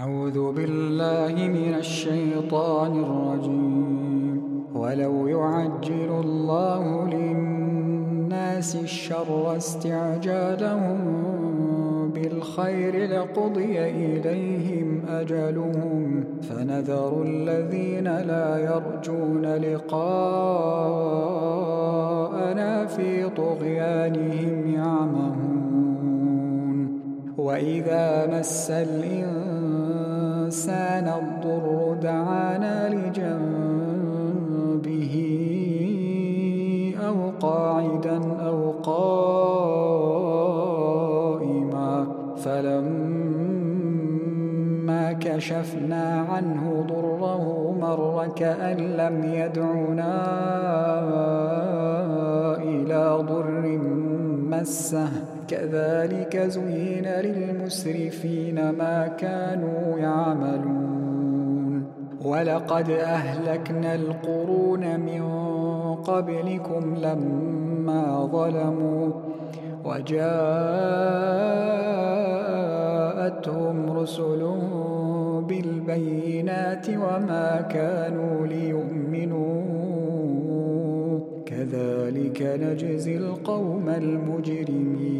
أعوذ بالله من الشيطان الرجيم. ولو يعجل الله للناس الشر استعجالهم بالخير لقضي إليهم أجلهم. فنذر الذين لا يرجون لقاءنا في طغيانهم يعمهون. وإذا مس الإنسان الضر دعانا لجنبه أو قاعدا أو قائما فلما كشفنا عنه ضره مر كأن لم يدعنا إلى ضر مسه كذلك زين للمسرفين ما كانوا يعملون. ولقد أهلكنا القرون من قبلكم لما ظلموا وجاءتهم رسل بالبينات وما كانوا ليؤمنوا. كذلك نجزي القوم المجرمين.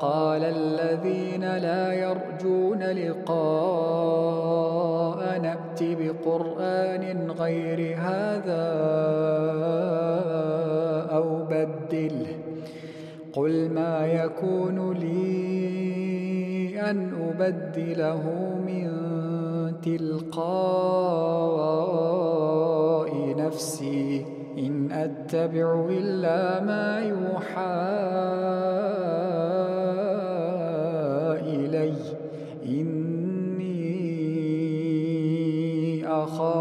قال الذين لا يرجون لقاءنا ائت بقرآن غير هذا أو بدله. قل ما يكون لي أن أبدله من تلقاء نفسي. إن أتبع إلا ما يوحى.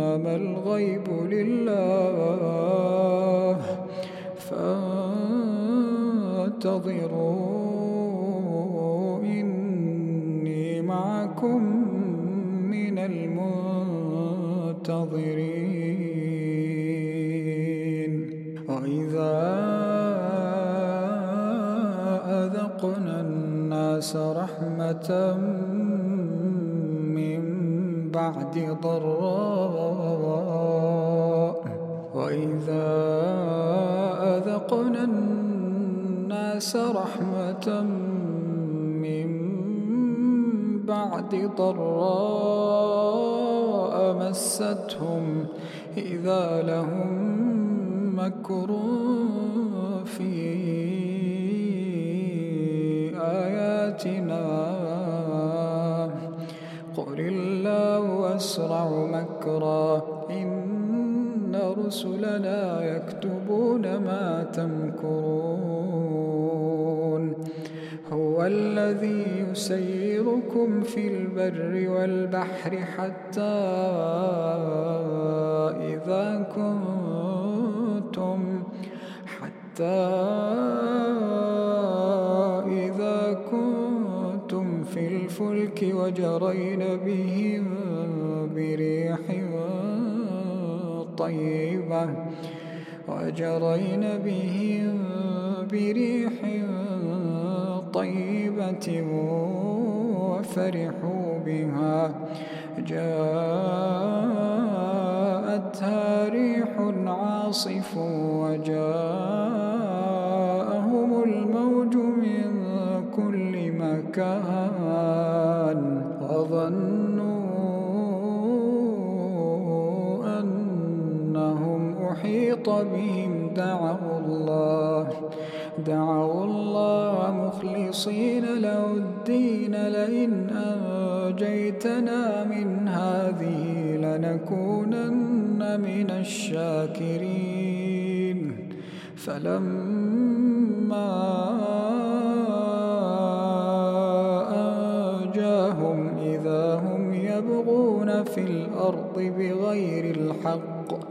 إنما الغيب لله. فانتظروا إني معكم من المنتظرين. وإذا أذقنا الناس رحمة بعد ضراء وإذا أذقنا الناس رحمة من بعد ضراء مستهم إذا لهم مكر في آياتنا. الله أسرع مكرا. إن رسلنا يكتبون ما تمكرون. هو الذي يسيركم في البر والبحر حتى إذا كنتم حتى إذا كنتم في الفلك وجرين بهم بريح طيبة وجرين بهم بريح طيبة وفرحوا بها. جاءتها ريح عاصف وجاءهم الموج من كل مكان. وظنوا أحيط بهم دعوا الله دعوا الله مخلصين له الدين لئن أنجيتنا من هذه لنكونن من الشاكرين. فلما أنجاهم إذا هم يبغون في الأرض بغير الحق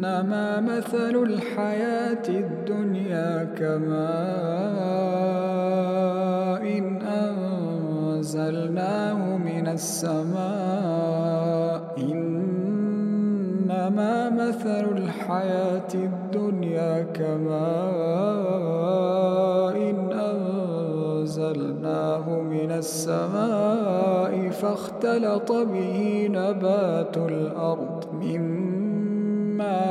إنما مثل الحياة الدنيا كماء إن أنزلناه من السماء. إنما مثل الحياة الدنيا كماء إن أنزلناه من السماء فاختلط به نبات الأرض. مما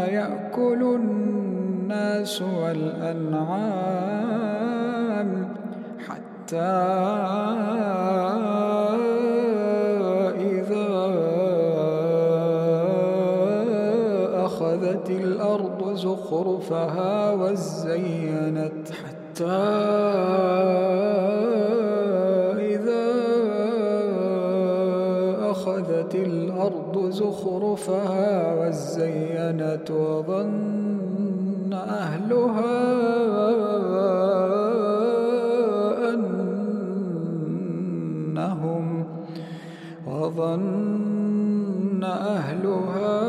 يأكل الناس والأنعام حتى إذا أخذت الأرض زخرفها وزينت حتى أخذت الأرض زخرفها وزينت وظن أهلها أنهم وظن أهلها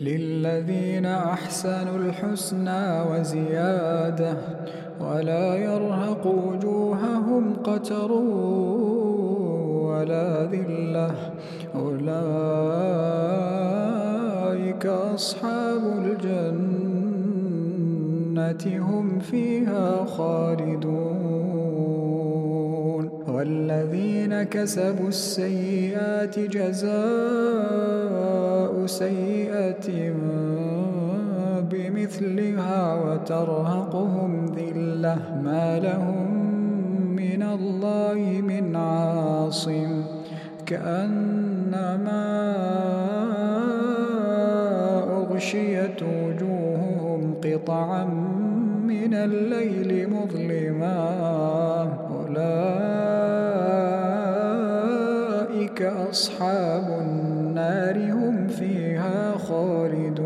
للذين أحسنوا أحسن الحسنى وزيادة ولا يرهق وجوههم قتر ولا ذلة أولئك أصحاب الجنة هم فيها خالدون والذين كسبوا السيئات جزاء سيئة بمثلها وترهقهم ذلة ما لهم من الله من عاصم كأنما أغشيت وجوههم قطعا من الليل مظلما أولئك أصحاب النار هم فيها خالدون.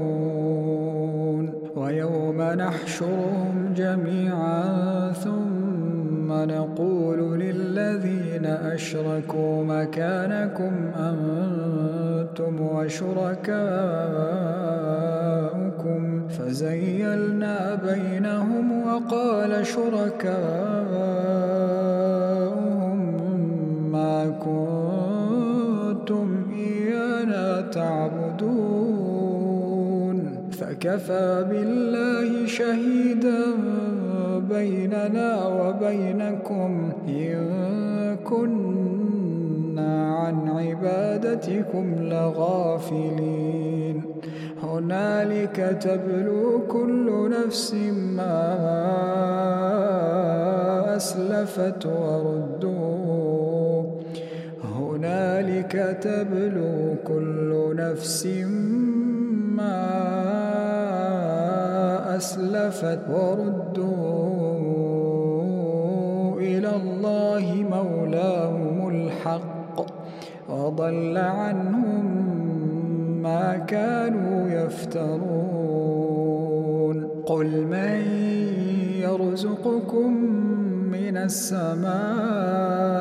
ويوم نحشرهم جميعا ثم نقول للذين أشركوا مكانكم أنتم وشركاؤكم. فزيلنا بينهم وقال شركاؤهم ما كنتم إيانا تعبدون. فكفى بالله شهيدا بيننا وبينكم. إن كنا عن عبادتكم لغافلين. هنالك تبلو كل نفس ما أسلفت وردوا هنالك تبلو كل نفس ما أسلفت وردوا إلى الله مولاهم الحق وضل عنهم ما كانوا يفترون. قل من يرزقكم من السماء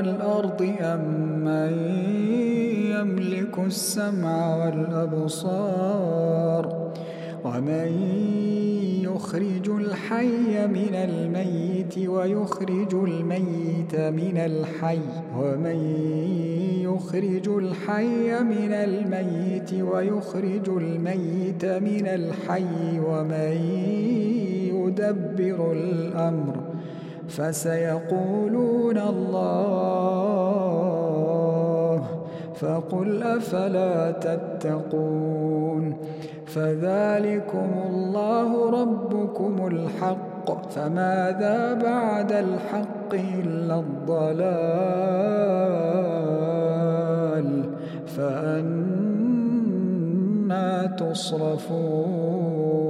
والأرض أم من يملك السمع والأبصار ومن يخرج الحي من الميت ويخرج الميت من الحي ومن يخرج الحي من الميت ويخرج الميت من الحي ومن يدبر الأمر فسيقولون الله فقل أفلا تتقون؟ فذلكم الله ربكم الحق فماذا بعد الحق إلا الضلال؟ فأنا تصرفون.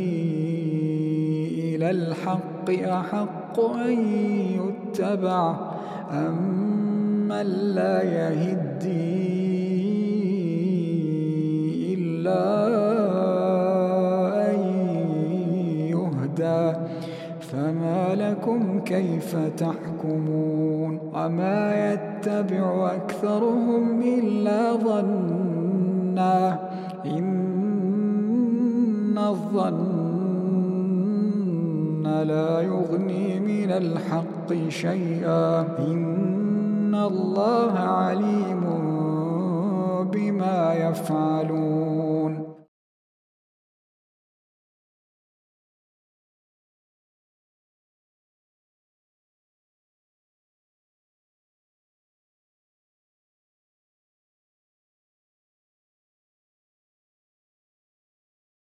إلى الحق أحق أن يتبع أم من لا يهدي إلا أن يهدى. فما لكم كيف تحكمون؟ وما يتبع أكثرهم إلا ظنا. إن الظن لا يغني من الحق شيئا. إن الله عليم بما يفعلون.